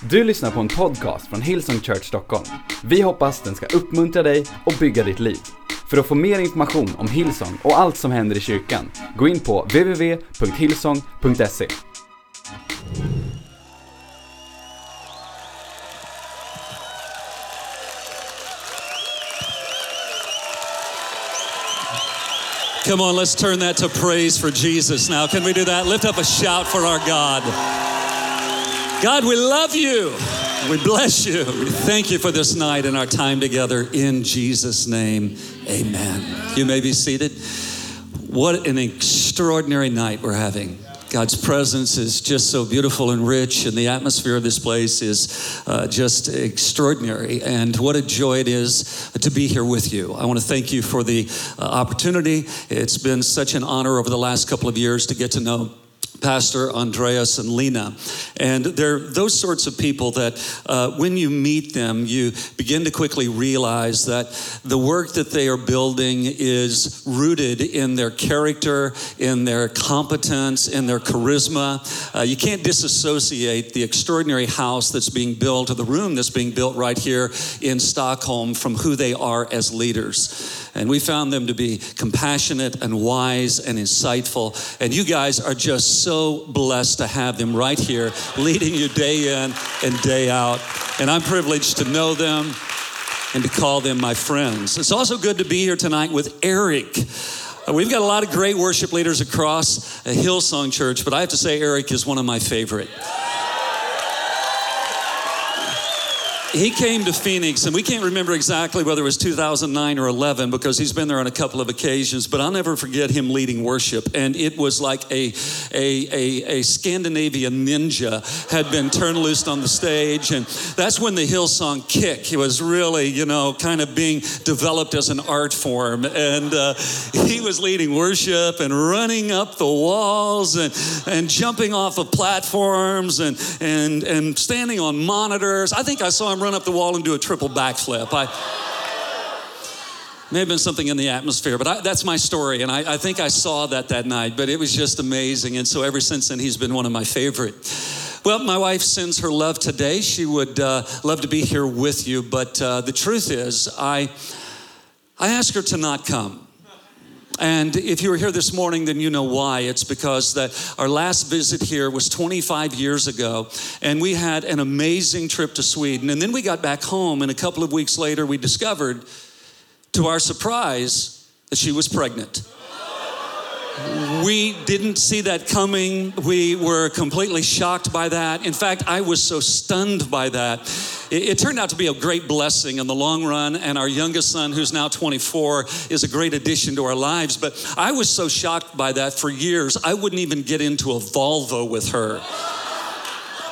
Du lyssnar på en podcast från Hillsong Church Stockholm. Vi hoppas den ska uppmuntra dig och bygga ditt liv. För att få mer information om Hillsong och allt som händer i kyrkan, gå in på www.hillsong.se. Come on, let's turn that to praise for Jesus now. Can we do that? Lift up a shout for our God. God, we love you. We bless you. We thank you for this night and our time together in Jesus' name. Amen. You may be seated. What an extraordinary night we're having. God's presence is just so beautiful and rich, and the atmosphere of this place is uh, just extraordinary. And what a joy it is to be here with you. I want to thank you for the uh, opportunity. It's been such an honor over the last couple of years to get to know Pastor Andreas and Lena. And they're those sorts of people that uh, when you meet them, you begin to quickly realize that the work that they are building is rooted in their character, in their competence, in their charisma. Uh, you can't disassociate the extraordinary house that's being built or the room that's being built right here in Stockholm from who they are as leaders. And we found them to be compassionate and wise and insightful. And you guys are just so blessed to have them right here leading you day in and day out. And I'm privileged to know them and to call them my friends. It's also good to be here tonight with Eric. Uh, We've got a lot of great worship leaders across Hillsong Church, but I have to say, Eric is one of my favorite. He came to Phoenix, and we can't remember exactly whether it was 2009 or 11 because he's been there on a couple of occasions. But I'll never forget him leading worship, and it was like a a, a, a Scandinavian ninja had been turned loose on the stage, and that's when the Hillsong kick was really, you know, kind of being developed as an art form. And uh, he was leading worship and running up the walls and and jumping off of platforms and and and standing on monitors. I think I saw him run up the wall and do a triple backflip. I may have been something in the atmosphere, but I, that's my story, and I, I think I saw that that night. But it was just amazing, and so ever since then, he's been one of my favorite. Well, my wife sends her love today. She would uh, love to be here with you, but uh, the truth is, I I asked her to not come. And if you were here this morning, then you know why. It's because that our last visit here was 25 years ago, and we had an amazing trip to Sweden. And then we got back home, and a couple of weeks later, we discovered, to our surprise, that she was pregnant. We didn't see that coming. We were completely shocked by that. In fact, I was so stunned by that. It, it, turned out to be a great blessing in the long run, and our youngest son, who's now 24, is a great addition to our lives. But I was so shocked by that for years, I wouldn't even get into a Volvo with her.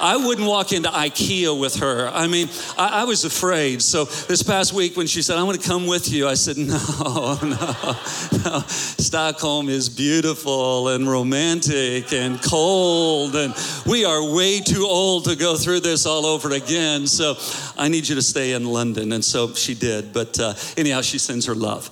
I wouldn't walk into IKEA with her. I mean, I, I, was afraid. So this past week when she said, I want to come with you, I said, No, no, no. Stockholm is beautiful and romantic and cold, and we are way too old to go through this all over again. So I need you to stay in London. And so she did. But uh, anyhow, she sends her love.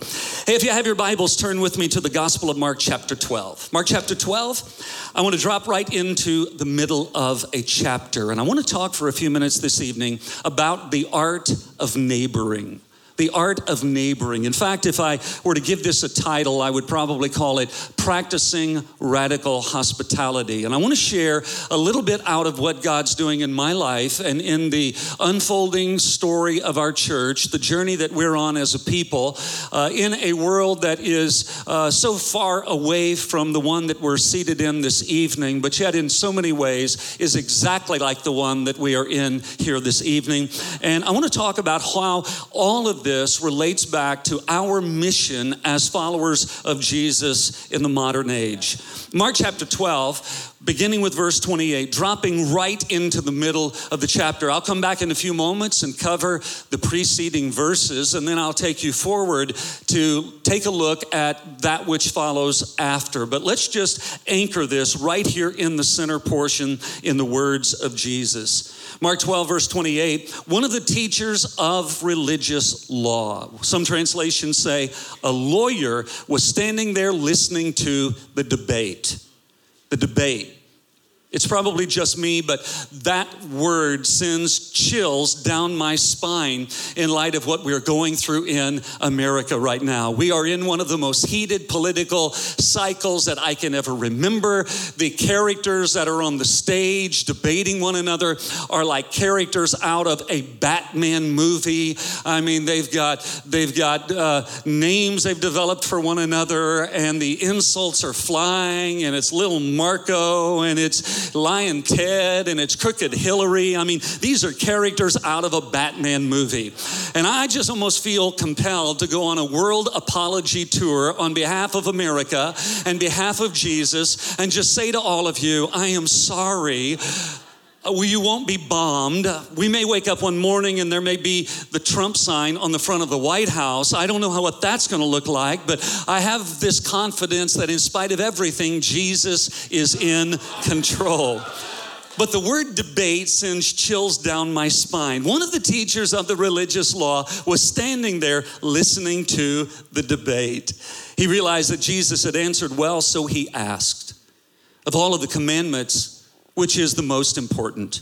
Hey, if you have your Bibles, turn with me to the Gospel of Mark, chapter 12. Mark, chapter 12, I want to drop right into the middle of a chapter chapter. And I want to talk for a few minutes this evening about the art of neighboring. The art of neighboring. In fact, if I were to give this a title, I would probably call it Practicing Radical Hospitality. And I want to share a little bit out of what God's doing in my life and in the unfolding story of our church, the journey that we're on as a people uh, in a world that is uh, so far away from the one that we're seated in this evening, but yet in so many ways is exactly like the one that we are in here this evening. And I want to talk about how all of this relates back to our mission as followers of Jesus in the modern age. Mark chapter 12, beginning with verse 28, dropping right into the middle of the chapter. I'll come back in a few moments and cover the preceding verses, and then I'll take you forward to take a look at that which follows after. But let's just anchor this right here in the center portion in the words of Jesus. Mark 12, verse 28, one of the teachers of religious law, some translations say a lawyer, was standing there listening to the debate. The debate. It's probably just me, but that word sends chills down my spine in light of what we're going through in America right now. We are in one of the most heated political cycles that I can ever remember. The characters that are on the stage debating one another are like characters out of a Batman movie. I mean, they've got they've got uh, names they've developed for one another, and the insults are flying, and it's little Marco, and it's Lyin' Ted and it's Crooked Hillary. I mean, these are characters out of a Batman movie. And I just almost feel compelled to go on a world apology tour on behalf of America and behalf of Jesus and just say to all of you, I am sorry Uh, you won't be bombed. We may wake up one morning and there may be the Trump sign on the front of the White House. I don't know how what that's going to look like, but I have this confidence that in spite of everything, Jesus is in control. But the word debate sends chills down my spine. One of the teachers of the religious law was standing there listening to the debate. He realized that Jesus had answered well, so he asked, Of all of the commandments, which is the most important?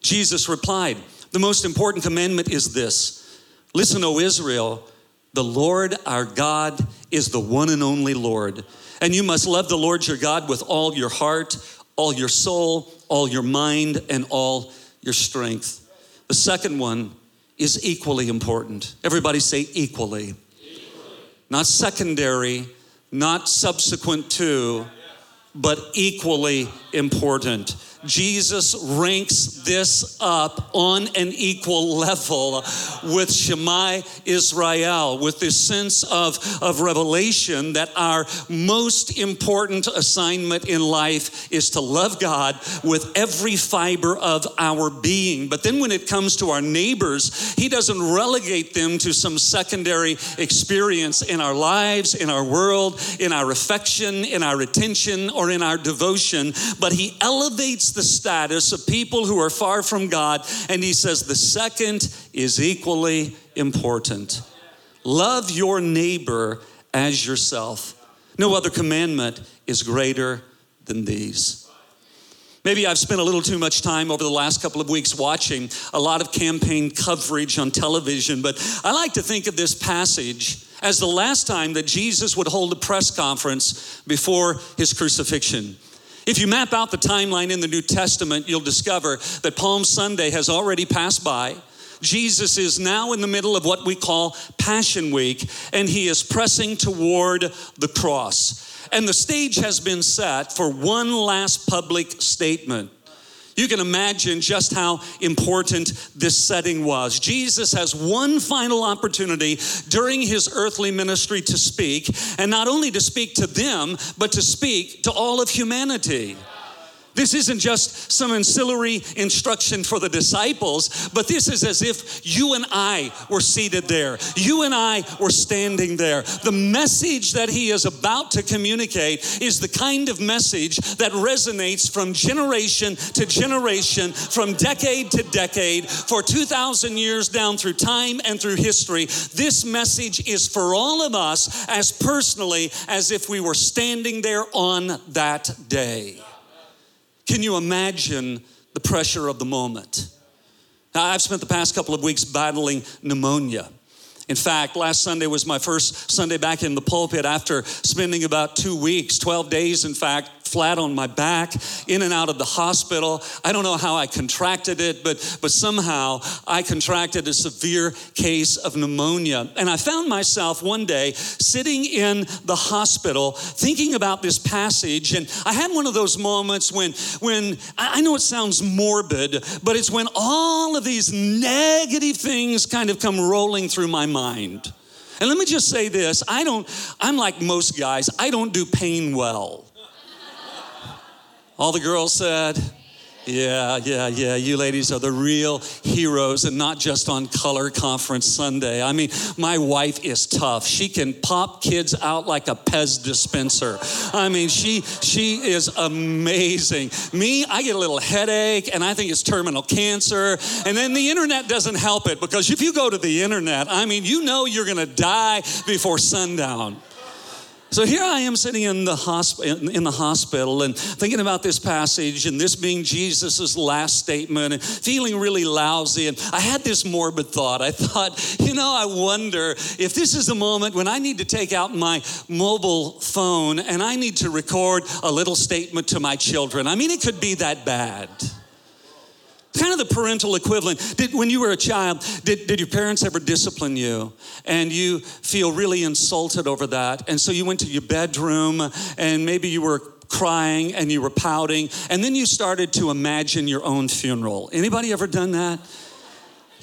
Jesus replied, The most important commandment is this Listen, O Israel, the Lord our God is the one and only Lord. And you must love the Lord your God with all your heart, all your soul, all your mind, and all your strength. The second one is equally important. Everybody say equally. equally. Not secondary, not subsequent to, but equally important. Jesus ranks this up on an equal level with Shema Israel, with this sense of, of revelation that our most important assignment in life is to love God with every fiber of our being. But then when it comes to our neighbors, He doesn't relegate them to some secondary experience in our lives, in our world, in our affection, in our attention, or in our devotion, but He elevates the status of people who are far from God, and he says the second is equally important. Love your neighbor as yourself. No other commandment is greater than these. Maybe I've spent a little too much time over the last couple of weeks watching a lot of campaign coverage on television, but I like to think of this passage as the last time that Jesus would hold a press conference before his crucifixion. If you map out the timeline in the New Testament, you'll discover that Palm Sunday has already passed by. Jesus is now in the middle of what we call Passion Week, and he is pressing toward the cross. And the stage has been set for one last public statement. You can imagine just how important this setting was. Jesus has one final opportunity during his earthly ministry to speak, and not only to speak to them, but to speak to all of humanity. This isn't just some ancillary instruction for the disciples, but this is as if you and I were seated there. You and I were standing there. The message that he is about to communicate is the kind of message that resonates from generation to generation, from decade to decade, for 2,000 years down through time and through history. This message is for all of us as personally as if we were standing there on that day. Can you imagine the pressure of the moment? Now, I've spent the past couple of weeks battling pneumonia. In fact, last Sunday was my first Sunday back in the pulpit after spending about two weeks, 12 days, in fact, flat on my back, in and out of the hospital. I don't know how I contracted it, but, but somehow I contracted a severe case of pneumonia. And I found myself one day sitting in the hospital thinking about this passage. And I had one of those moments when, when I know it sounds morbid, but it's when all of these negative things kind of come rolling through my mind. And let me just say this I don't, I'm like most guys, I don't do pain well. All the girls said, yeah, yeah, yeah. You ladies are the real heroes and not just on Color Conference Sunday. I mean, my wife is tough. She can pop kids out like a Pez dispenser. I mean, she she is amazing. Me, I get a little headache and I think it's terminal cancer. And then the internet doesn't help it because if you go to the internet, I mean, you know you're going to die before sundown. So here I am sitting in the, hosp- in the hospital and thinking about this passage and this being Jesus' last statement and feeling really lousy. And I had this morbid thought. I thought, you know, I wonder if this is the moment when I need to take out my mobile phone and I need to record a little statement to my children. I mean, it could be that bad kind of the parental equivalent. Did, when you were a child, did, did your parents ever discipline you and you feel really insulted over that? And so you went to your bedroom and maybe you were crying and you were pouting and then you started to imagine your own funeral. Anybody ever done that?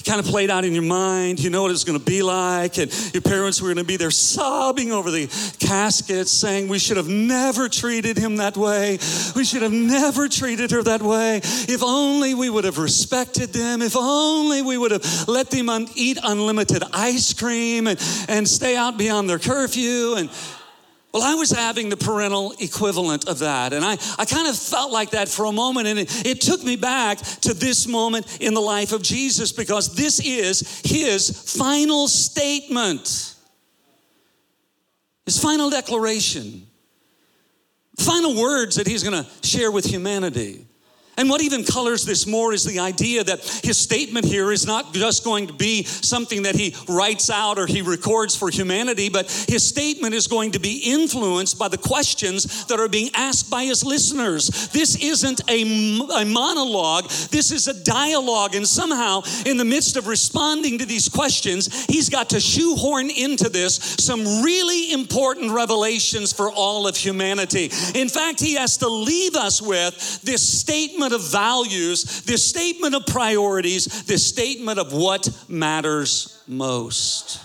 Kind of played out in your mind. You know what it's going to be like. And your parents were going to be there sobbing over the casket, saying, We should have never treated him that way. We should have never treated her that way. If only we would have respected them. If only we would have let them un- eat unlimited ice cream and, and stay out beyond their curfew. And well, I was having the parental equivalent of that. And I, I kind of felt like that for a moment. And it, it took me back to this moment in the life of Jesus because this is his final statement, his final declaration, final words that he's going to share with humanity. And what even colors this more is the idea that his statement here is not just going to be something that he writes out or he records for humanity, but his statement is going to be influenced by the questions that are being asked by his listeners. This isn't a, a monologue, this is a dialogue. And somehow, in the midst of responding to these questions, he's got to shoehorn into this some really important revelations for all of humanity. In fact, he has to leave us with this statement statement of values, this statement of priorities, this statement of what matters most.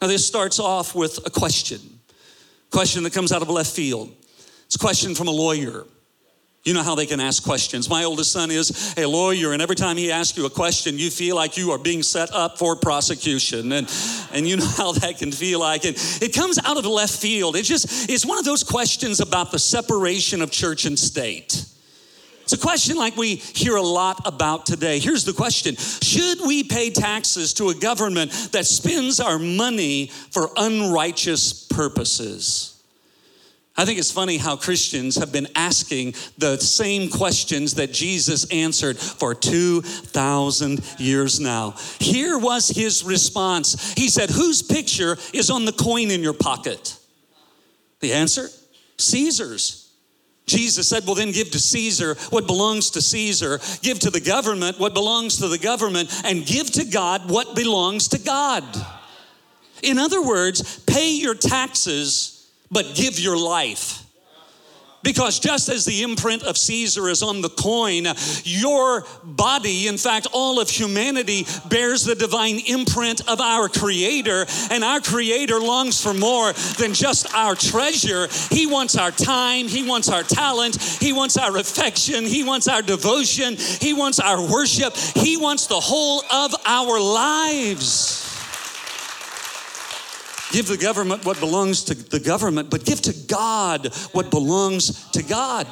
Now, this starts off with a question, question that comes out of left field. It's a question from a lawyer. You know how they can ask questions. My oldest son is a lawyer, and every time he asks you a question, you feel like you are being set up for prosecution. And, and you know how that can feel like. And it comes out of left field. It's just, it's one of those questions about the separation of church and state. It's a question like we hear a lot about today. Here's the question Should we pay taxes to a government that spends our money for unrighteous purposes? I think it's funny how Christians have been asking the same questions that Jesus answered for 2,000 years now. Here was his response He said, Whose picture is on the coin in your pocket? The answer Caesar's. Jesus said, Well, then give to Caesar what belongs to Caesar, give to the government what belongs to the government, and give to God what belongs to God. In other words, pay your taxes, but give your life. Because just as the imprint of Caesar is on the coin, your body, in fact, all of humanity, bears the divine imprint of our Creator. And our Creator longs for more than just our treasure. He wants our time, He wants our talent, He wants our affection, He wants our devotion, He wants our worship, He wants the whole of our lives. Give the government what belongs to the government, but give to God what belongs to God.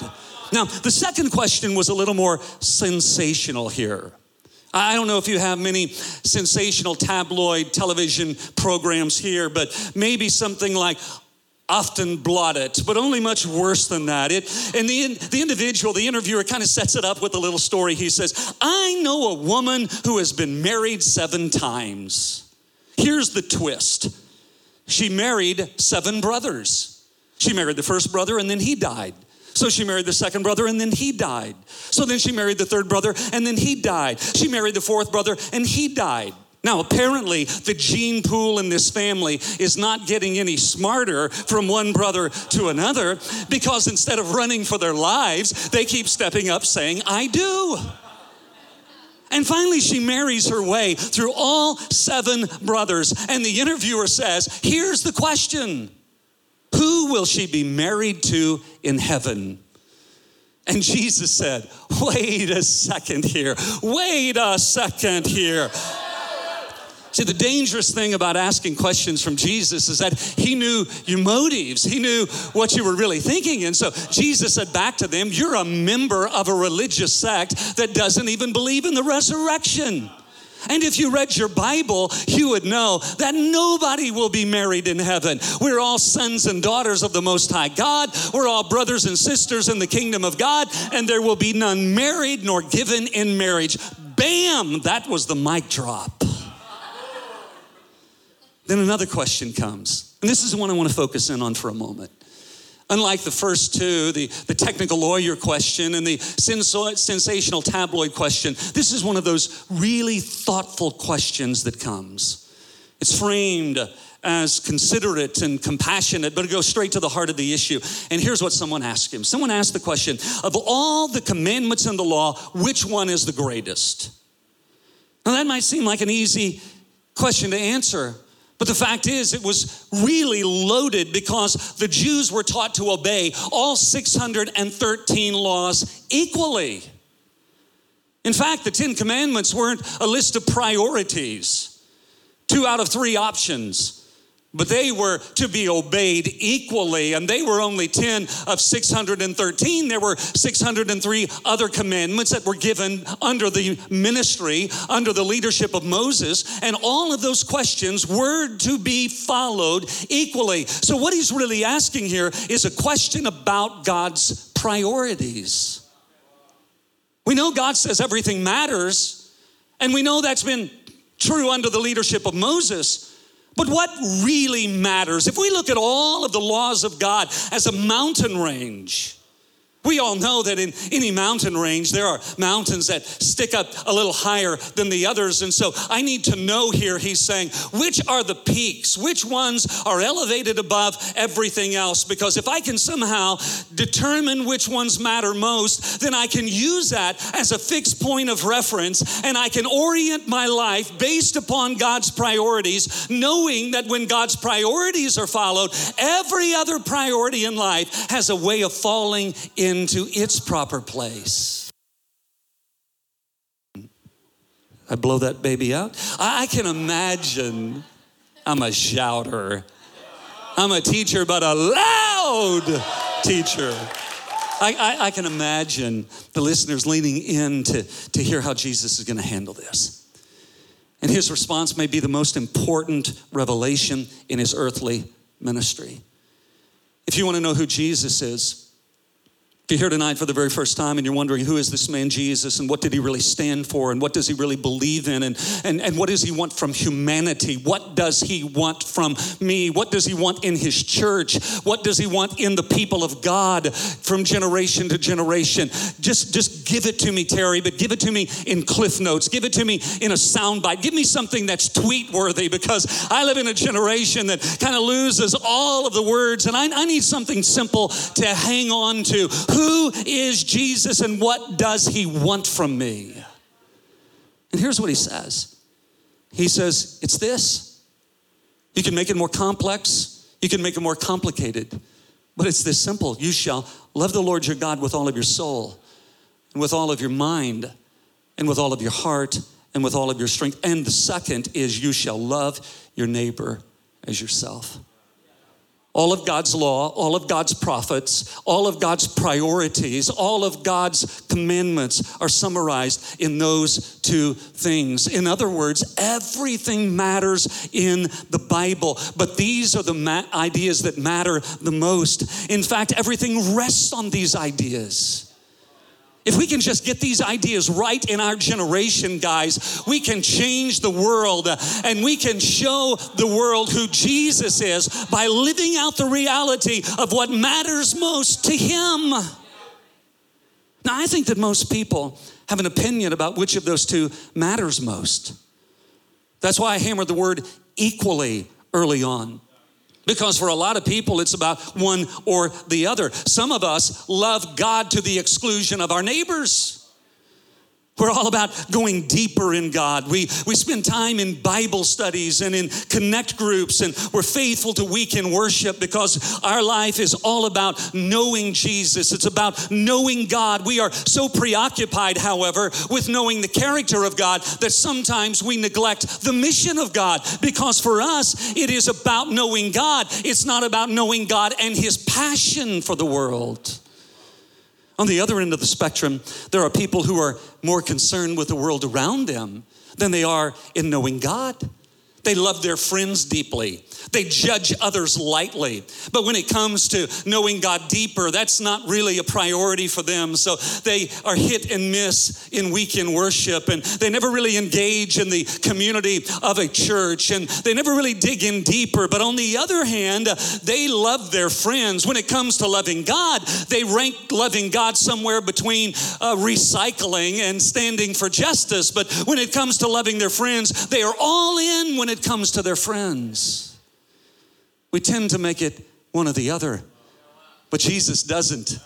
Now, the second question was a little more sensational here. I don't know if you have many sensational tabloid television programs here, but maybe something like Aftonbladet, but only much worse than that. It, and the, the individual, the interviewer, kind of sets it up with a little story. He says, I know a woman who has been married seven times. Here's the twist she married seven brothers. She married the first brother and then he died. So she married the second brother and then he died. So then she married the third brother and then he died. She married the fourth brother and he died. Now, apparently, the gene pool in this family is not getting any smarter from one brother to another because instead of running for their lives, they keep stepping up saying, I do. And finally, she marries her way through all seven brothers. And the interviewer says, Here's the question Who will she be married to in heaven? And Jesus said, Wait a second here. Wait a second here. See, the dangerous thing about asking questions from Jesus is that he knew your motives, he knew what you were really thinking. And so Jesus said back to them, You're a member of a religious sect that doesn't even believe in the resurrection. And if you read your Bible, you would know that nobody will be married in heaven. We're all sons and daughters of the Most High God. We're all brothers and sisters in the kingdom of God, and there will be none married nor given in marriage. Bam! That was the mic drop. Then another question comes, and this is the one I want to focus in on for a moment. Unlike the first two, the, the technical lawyer question and the sensational tabloid question, this is one of those really thoughtful questions that comes. It's framed as considerate and compassionate, but it goes straight to the heart of the issue. And here's what someone asked him someone asked the question Of all the commandments in the law, which one is the greatest? Now, that might seem like an easy question to answer, but the fact is, it was really loaded because the Jews were taught to obey all 613 laws equally. In fact, the Ten Commandments weren't a list of priorities, two out of three options. But they were to be obeyed equally, and they were only 10 of 613. There were 603 other commandments that were given under the ministry, under the leadership of Moses, and all of those questions were to be followed equally. So, what he's really asking here is a question about God's priorities. We know God says everything matters, and we know that's been true under the leadership of Moses. But what really matters, if we look at all of the laws of God as a mountain range, we all know that in any mountain range, there are mountains that stick up a little higher than the others. And so I need to know here, he's saying, which are the peaks? Which ones are elevated above everything else? Because if I can somehow determine which ones matter most, then I can use that as a fixed point of reference and I can orient my life based upon God's priorities, knowing that when God's priorities are followed, every other priority in life has a way of falling in into its proper place. I blow that baby out. I can imagine I'm a shouter. I'm a teacher, but a loud teacher. I, I, I, can imagine the listeners leaning in to, to hear how Jesus is going to handle this. And his response may be the most important revelation in his earthly ministry. If you want to know who Jesus is, if you're here tonight for the very first time and you're wondering who is this man Jesus and what did he really stand for and what does he really believe in and, and, and what does he want from humanity? What does he want from me? What does he want in his church? What does he want in the people of God from generation to generation? Just, just give it to me, Terry, but give it to me in cliff notes. Give it to me in a soundbite. Give me something that's tweet worthy because I live in a generation that kind of loses all of the words and I, I need something simple to hang on to. Who is Jesus and what does he want from me? And here's what he says He says, It's this. You can make it more complex, you can make it more complicated, but it's this simple. You shall love the Lord your God with all of your soul, and with all of your mind, and with all of your heart, and with all of your strength. And the second is, You shall love your neighbor as yourself all of God's law, all of God's prophets, all of God's priorities, all of God's commandments are summarized in those two things. In other words, everything matters in the Bible, but these are the ma- ideas that matter the most. In fact, everything rests on these ideas. If we can just get these ideas right in our generation, guys, we can change the world and we can show the world who Jesus is by living out the reality of what matters most to Him. Now, I think that most people have an opinion about which of those two matters most. That's why I hammered the word equally early on. Because for a lot of people, it's about one or the other. Some of us love God to the exclusion of our neighbors. We're all about going deeper in God. We, we spend time in Bible studies and in connect groups, and we're faithful to weekend worship because our life is all about knowing Jesus. It's about knowing God. We are so preoccupied, however, with knowing the character of God that sometimes we neglect the mission of God because for us, it is about knowing God. It's not about knowing God and His passion for the world. On the other end of the spectrum, there are people who are more concerned with the world around them than they are in knowing God. They love their friends deeply. They judge others lightly. But when it comes to knowing God deeper, that's not really a priority for them. So they are hit and miss in weekend worship, and they never really engage in the community of a church, and they never really dig in deeper. But on the other hand, they love their friends. When it comes to loving God, they rank loving God somewhere between uh, recycling and standing for justice. But when it comes to loving their friends, they are all in when it comes to their friends. We tend to make it one or the other, but Jesus doesn't.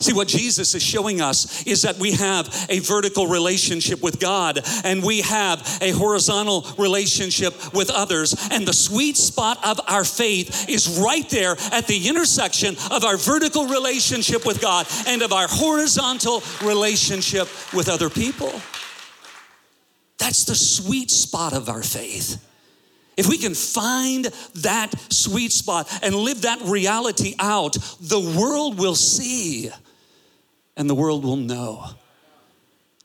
See, what Jesus is showing us is that we have a vertical relationship with God and we have a horizontal relationship with others. And the sweet spot of our faith is right there at the intersection of our vertical relationship with God and of our horizontal relationship with other people. That's the sweet spot of our faith. If we can find that sweet spot and live that reality out, the world will see and the world will know.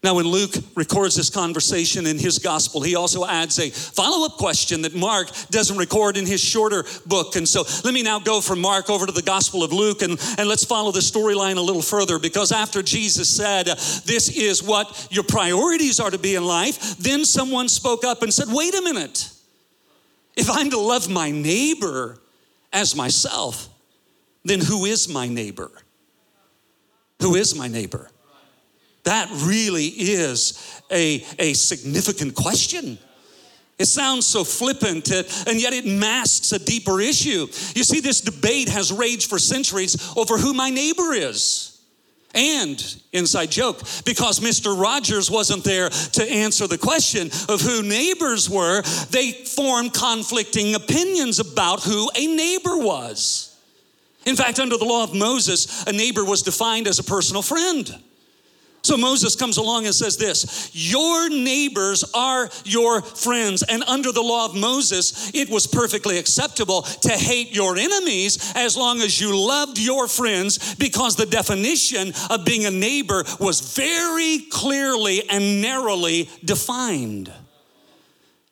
Now, when Luke records this conversation in his gospel, he also adds a follow up question that Mark doesn't record in his shorter book. And so let me now go from Mark over to the gospel of Luke and, and let's follow the storyline a little further because after Jesus said, This is what your priorities are to be in life, then someone spoke up and said, Wait a minute. If I'm to love my neighbor as myself, then who is my neighbor? Who is my neighbor? That really is a, a significant question. It sounds so flippant, uh, and yet it masks a deeper issue. You see, this debate has raged for centuries over who my neighbor is. And, inside joke, because Mr. Rogers wasn't there to answer the question of who neighbors were, they formed conflicting opinions about who a neighbor was. In fact, under the law of Moses, a neighbor was defined as a personal friend. So Moses comes along and says this Your neighbors are your friends. And under the law of Moses, it was perfectly acceptable to hate your enemies as long as you loved your friends, because the definition of being a neighbor was very clearly and narrowly defined.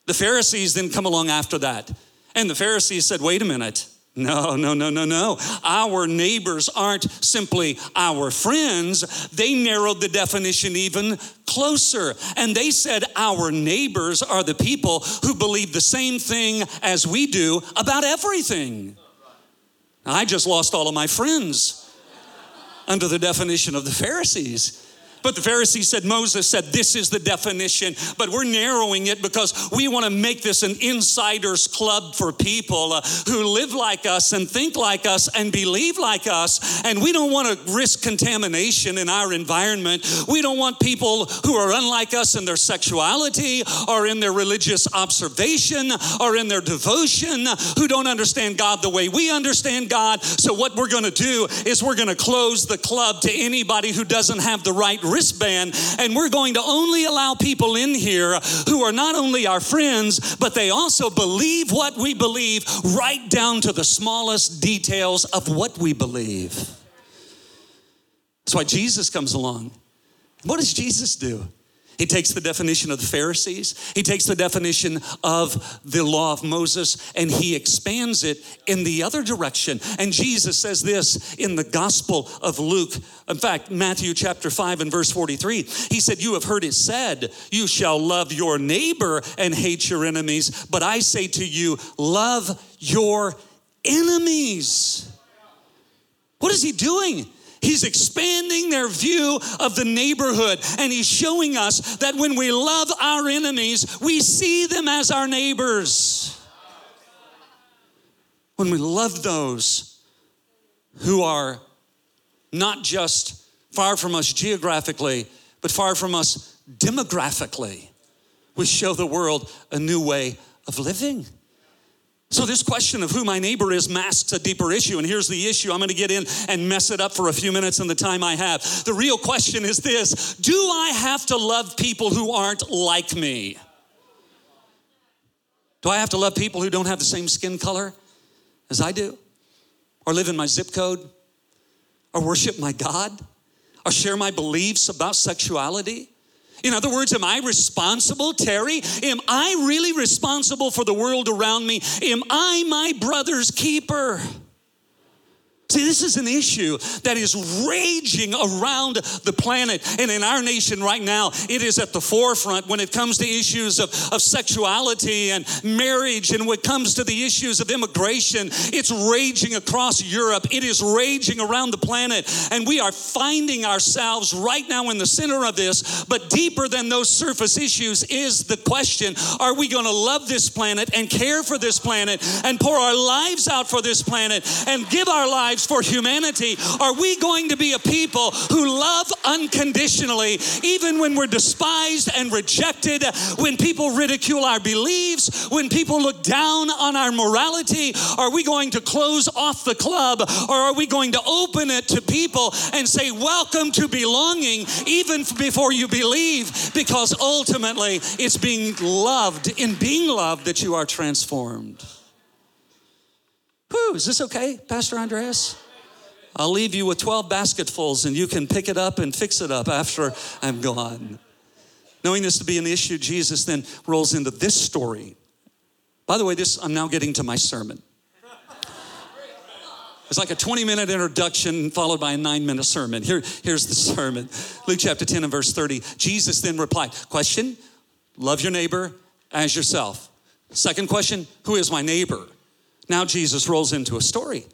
The Pharisees then come along after that. And the Pharisees said, Wait a minute. No, no, no, no, no. Our neighbors aren't simply our friends. They narrowed the definition even closer. And they said our neighbors are the people who believe the same thing as we do about everything. I just lost all of my friends under the definition of the Pharisees. But the Pharisees said, Moses said, this is the definition, but we're narrowing it because we want to make this an insiders club for people uh, who live like us and think like us and believe like us. And we don't want to risk contamination in our environment. We don't want people who are unlike us in their sexuality or in their religious observation or in their devotion, who don't understand God the way we understand God. So, what we're going to do is we're going to close the club to anybody who doesn't have the right wristband, and we're going to only allow people in here who are not only our friends, but they also believe what we believe, right down to the smallest details of what we believe. That's why Jesus comes along. What does Jesus do? He takes the definition of the Pharisees, he takes the definition of the law of Moses, and he expands it in the other direction. And Jesus says this in the Gospel of Luke. In fact, Matthew chapter 5 and verse 43, he said, You have heard it said, You shall love your neighbor and hate your enemies. But I say to you, love your enemies. What is he doing? He's expanding their view of the neighborhood, and he's showing us that when we love our enemies, we see them as our neighbors. When we love those who are not just far from us geographically, but far from us demographically, we show the world a new way of living. So, this question of who my neighbor is masks a deeper issue. And here's the issue I'm going to get in and mess it up for a few minutes in the time I have. The real question is this Do I have to love people who aren't like me? Do I have to love people who don't have the same skin color as I do? Or live in my zip code? Or worship my God? or share my beliefs about sexuality? In other words, am I responsible, Terry? Am I really responsible for the world around me? Am I my brother's keeper? This is an issue that is raging around the planet. And in our nation right now, it is at the forefront when it comes to issues of, of sexuality and marriage. And when it comes to the issues of immigration, it's raging across Europe. It is raging around the planet. And we are finding ourselves right now in the center of this. But deeper than those surface issues is the question are we going to love this planet and care for this planet and pour our lives out for this planet and give our lives? For humanity? Are we going to be a people who love unconditionally, even when we're despised and rejected, when people ridicule our beliefs, when people look down on our morality? Are we going to close off the club or are we going to open it to people and say, Welcome to belonging, even before you believe? Because ultimately, it's being loved, in being loved, that you are transformed. Whew, is this okay, Pastor Andreas? I'll leave you with 12 basketfuls and you can pick it up and fix it up after I'm gone. Knowing this to be an issue, Jesus then rolls into this story. By the way, this I'm now getting to my sermon. It's like a 20 minute introduction followed by a nine minute sermon. Here, here's the sermon Luke chapter 10 and verse 30. Jesus then replied, Question, love your neighbor as yourself. Second question, who is my neighbor? Now Jesus rolls into a story.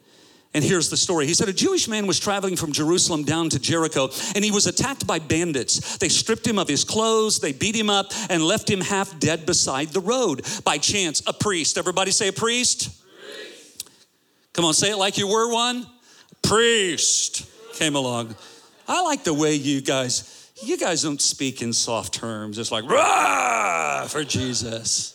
And here's the story. He said, A Jewish man was traveling from Jerusalem down to Jericho, and he was attacked by bandits. They stripped him of his clothes, they beat him up, and left him half dead beside the road. By chance, a priest. Everybody say a priest? priest. Come on, say it like you were one. Priest came along. I like the way you guys, you guys don't speak in soft terms. It's like, rah, for Jesus.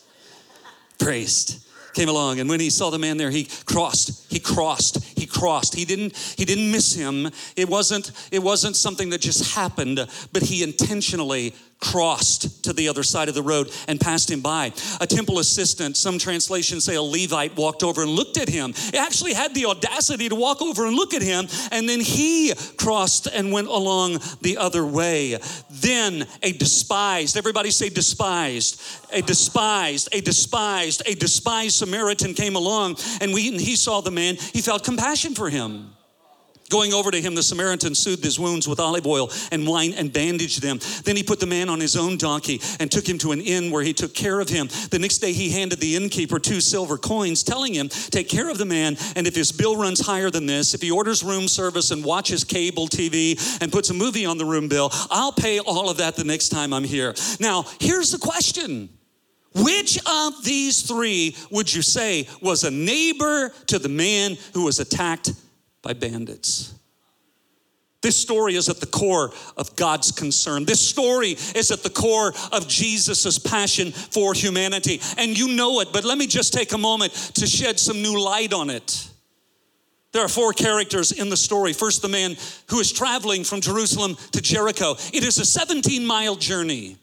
Priest came along and when he saw the man there he crossed he crossed he crossed. He didn't he didn't miss him. It wasn't it wasn't something that just happened but he intentionally crossed to the other side of the road and passed him by. A temple assistant, some translations say a Levite, walked over and looked at him. He actually had the audacity to walk over and look at him, and then he crossed and went along the other way. Then a despised, everybody say despised, a despised, a despised, a despised Samaritan came along, and we, and he saw the man, he felt compassion for him. Going over to him, the Samaritan soothed his wounds with olive oil and wine and bandaged them. Then he put the man on his own donkey and took him to an inn where he took care of him. The next day he handed the innkeeper two silver coins, telling him, Take care of the man, and if his bill runs higher than this, if he orders room service and watches cable TV and puts a movie on the room bill, I'll pay all of that the next time I'm here. Now, here's the question. Which of these three would you say was a neighbor to the man who was attacked by bandits. This story is at the core of God's concern. This story is at the core of Jesus' passion for humanity. And you know it, but let me just take a moment to shed some new light on it. There are four characters in the story. First, the man who is traveling from Jerusalem to Jericho. It is a 17 mile journey.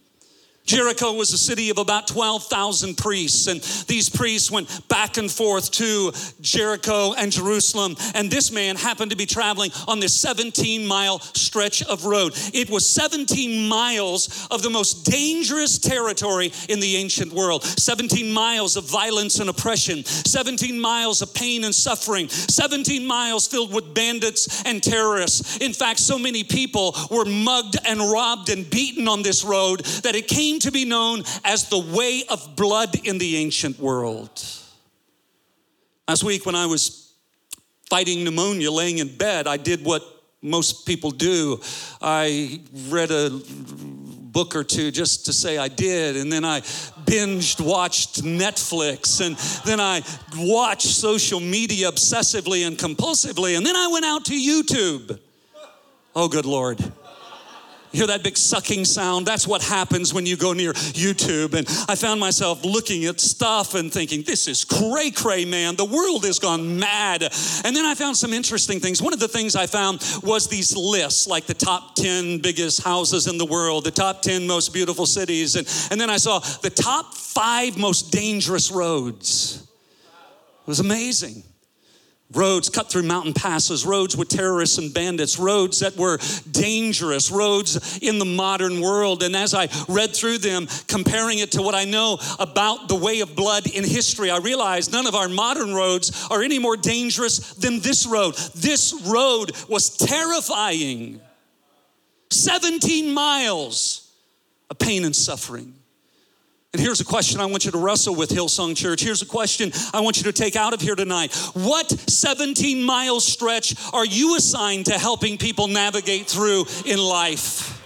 Jericho was a city of about 12,000 priests, and these priests went back and forth to Jericho and Jerusalem. And this man happened to be traveling on this 17 mile stretch of road. It was 17 miles of the most dangerous territory in the ancient world 17 miles of violence and oppression, 17 miles of pain and suffering, 17 miles filled with bandits and terrorists. In fact, so many people were mugged and robbed and beaten on this road that it came came to be known as the way of blood in the ancient world. Last week, when I was fighting pneumonia laying in bed, I did what most people do. I read a book or two just to say I did, and then I binged watched Netflix, and then I watched social media obsessively and compulsively, and then I went out to YouTube. Oh, good Lord hear that big sucking sound? That's what happens when you go near YouTube. And I found myself looking at stuff and thinking, this is cray cray, man. The world has gone mad. And then I found some interesting things. One of the things I found was these lists, like the top 10 biggest houses in the world, the top 10 most beautiful cities. And, and then I saw the top five most dangerous roads. It was amazing. Roads cut through mountain passes, roads with terrorists and bandits, roads that were dangerous, roads in the modern world. And as I read through them, comparing it to what I know about the way of blood in history, I realized none of our modern roads are any more dangerous than this road. This road was terrifying. 17 miles of pain and suffering. And here's a question I want you to wrestle with, Hillsong Church. Here's a question I want you to take out of here tonight. What 17 mile stretch are you assigned to helping people navigate through in life?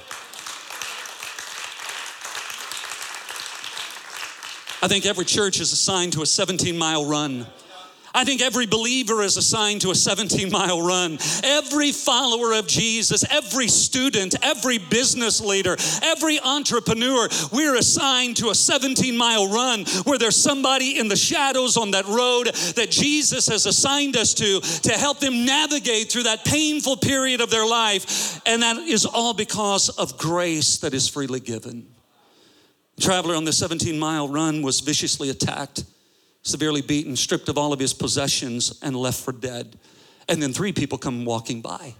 I think every church is assigned to a 17 mile run. I think every believer is assigned to a 17 mile run. Every follower of Jesus, every student, every business leader, every entrepreneur, we're assigned to a 17 mile run where there's somebody in the shadows on that road that Jesus has assigned us to to help them navigate through that painful period of their life. And that is all because of grace that is freely given. The traveler on the 17 mile run was viciously attacked severely beaten, stripped of all of his possessions, and left for dead. And then three people come walking by.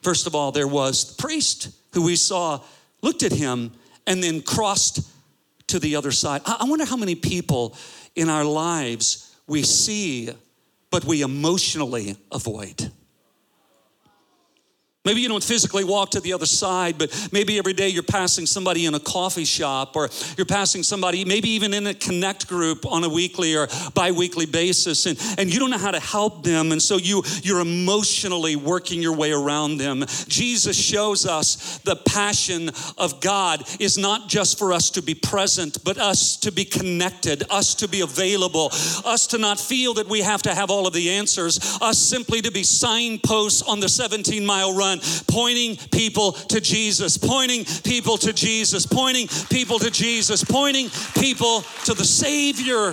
First of all, there was the priest who we saw looked at him and then crossed to the other side. I wonder how many people in our lives we see, but we emotionally avoid. Maybe you don't physically walk to the other side, but maybe every day you're passing somebody in a coffee shop or you're passing somebody, maybe even in a connect group on a weekly or bi-weekly basis, and, and you don't know how to help them. And so you, you're emotionally working your way around them. Jesus shows us the passion of God is not just for us to be present, but us to be connected, us to be available, us to not feel that we have to have all of the answers, us simply to be signposts on the 17 mile run pointing people to Jesus, pointing people to Jesus, pointing people to Jesus, pointing people to the Savior.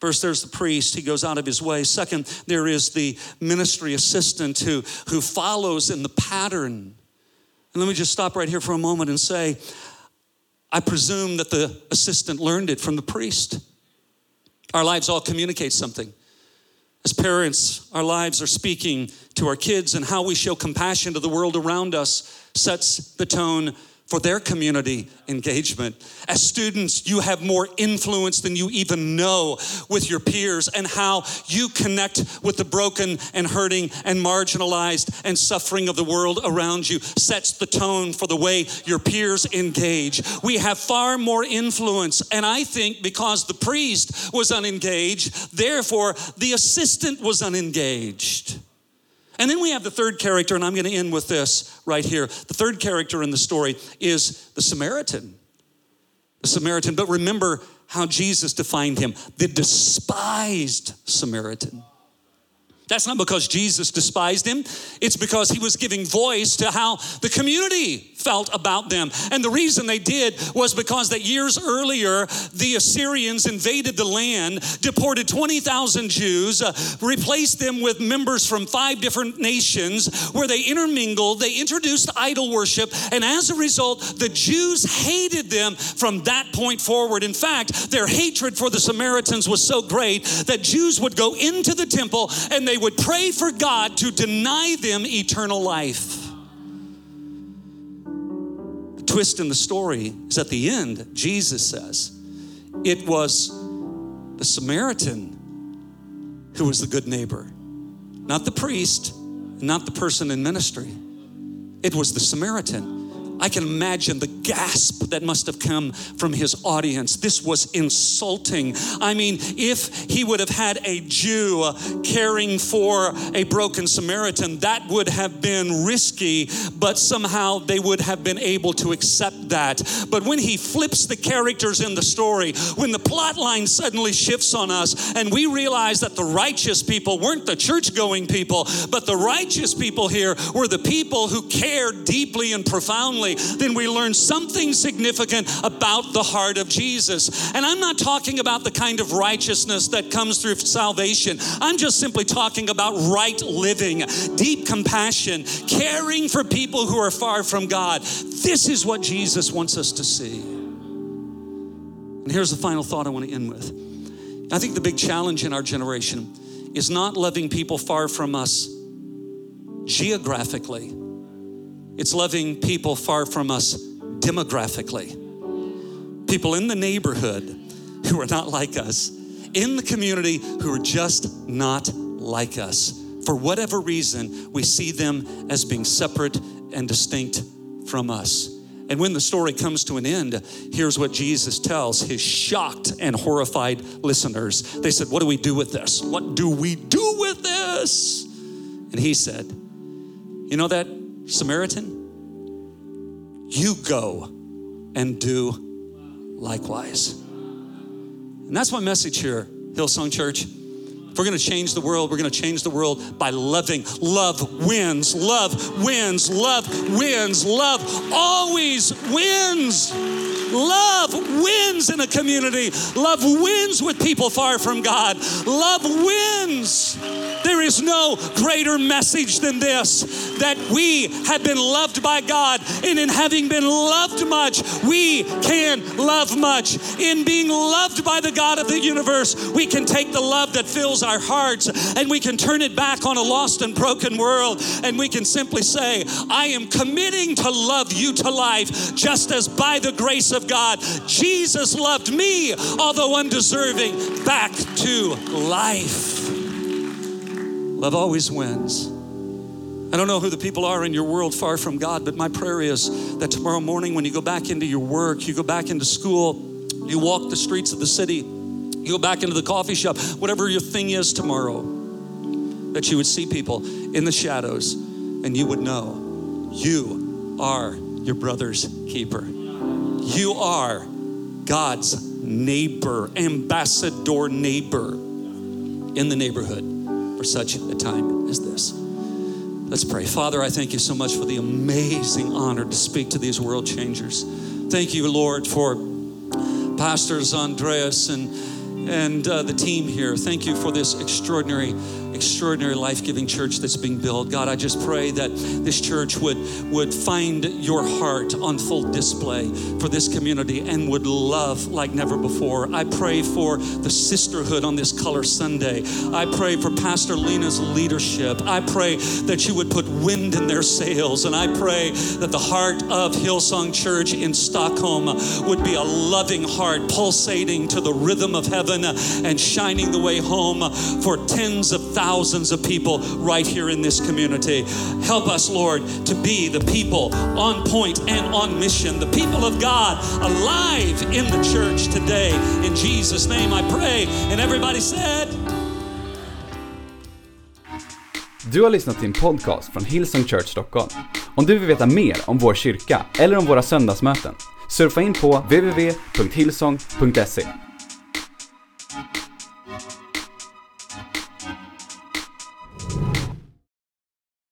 First, there's the priest, he goes out of his way. Second, there is the ministry assistant who, who follows in the pattern. And let me just stop right here for a moment and say, I presume that the assistant learned it from the priest. Our lives all communicate something. As parents, our lives are speaking to our kids, and how we show compassion to the world around us sets the tone for their community engagement. As students, you have more influence than you even know with your peers and how you connect with the broken and hurting and marginalized and suffering of the world around you sets the tone for the way your peers engage. We have far more influence, and I think because the priest was unengaged, therefore the assistant was unengaged. And then we have the third character, and I'm going to end with this right here. The third character in the story is the Samaritan. The Samaritan, but remember how Jesus defined him the despised Samaritan. That's not because Jesus despised him. It's because he was giving voice to how the community felt about them. And the reason they did was because that years earlier, the Assyrians invaded the land, deported 20,000 Jews, uh, replaced them with members from five different nations where they intermingled, they introduced idol worship, and as a result, the Jews hated them from that point forward. In fact, their hatred for the Samaritans was so great that Jews would go into the temple and they they would pray for God to deny them eternal life. The twist in the story is at the end, Jesus says, it was the Samaritan who was the good neighbor, not the priest, not the person in ministry. It was the Samaritan I can imagine the gasp that must have come from his audience. This was insulting. I mean, if he would have had a Jew caring for a broken Samaritan, that would have been risky, but somehow they would have been able to accept that. But when he flips the characters in the story, when the plot line suddenly shifts on us, and we realize that the righteous people weren't the church going people, but the righteous people here were the people who cared deeply and profoundly family, then we learn something significant about the heart of Jesus. And I'm not talking about the kind of righteousness that comes through salvation. I'm just simply talking about right living, deep compassion, caring for people who are far from God. This is what Jesus wants us to see. And here's the final thought I want to end with. I think the big challenge in our generation is not loving people far from us geographically, it's loving people far from us demographically. People in the neighborhood who are not like us, in the community who are just not like us. For whatever reason, we see them as being separate and distinct from us. And when the story comes to an end, here's what Jesus tells his shocked and horrified listeners. They said, What do we do with this? What do we do with this? And he said, You know that Samaritan? You go and do likewise. And that's my message here, Hillsong Church. If we're gonna change the world, we're gonna change the world by loving. Love wins, love wins, love wins, love always wins. Love wins in a community. Love wins with people far from God. Love wins. Is no greater message than this that we have been loved by God, and in having been loved much, we can love much. In being loved by the God of the universe, we can take the love that fills our hearts and we can turn it back on a lost and broken world, and we can simply say, I am committing to love you to life, just as by the grace of God, Jesus loved me, although undeserving, back to life. Love always wins. I don't know who the people are in your world far from God, but my prayer is that tomorrow morning when you go back into your work, you go back into school, you walk the streets of the city, you go back into the coffee shop, whatever your thing is tomorrow, that you would see people in the shadows and you would know you are your brother's keeper. You are God's neighbor, ambassador neighbor in the neighborhood for such a time as this. Let's pray. Father, I thank you so much for the amazing honor to speak to these world changers. Thank you, Lord, for Pastors Andreas and, and uh, the team here. Thank you for this extraordinary extraordinary life-giving church that's being built. God, I just pray that this church would would find your heart on full display for this community and would love like never before. I pray for the sisterhood on this Color Sunday. I pray for Pastor Lena's leadership. I pray that you would put wind in their sails and I pray that the heart of Hillsong Church in Stockholm would be a loving heart pulsating to the rhythm of heaven and shining the way home for tens of thousands thousands of people right here in this community. Help us, Lord, to be the people on point and on mission, the people of God alive in the church today. In Jesus' name I pray. And everybody said, Du har lyssnat till en podcast från Hillsong Church Stockholm. Om du vill veta mer om vår kyrka eller om våra söndagsmöten, surfa in på www.hillsong.se.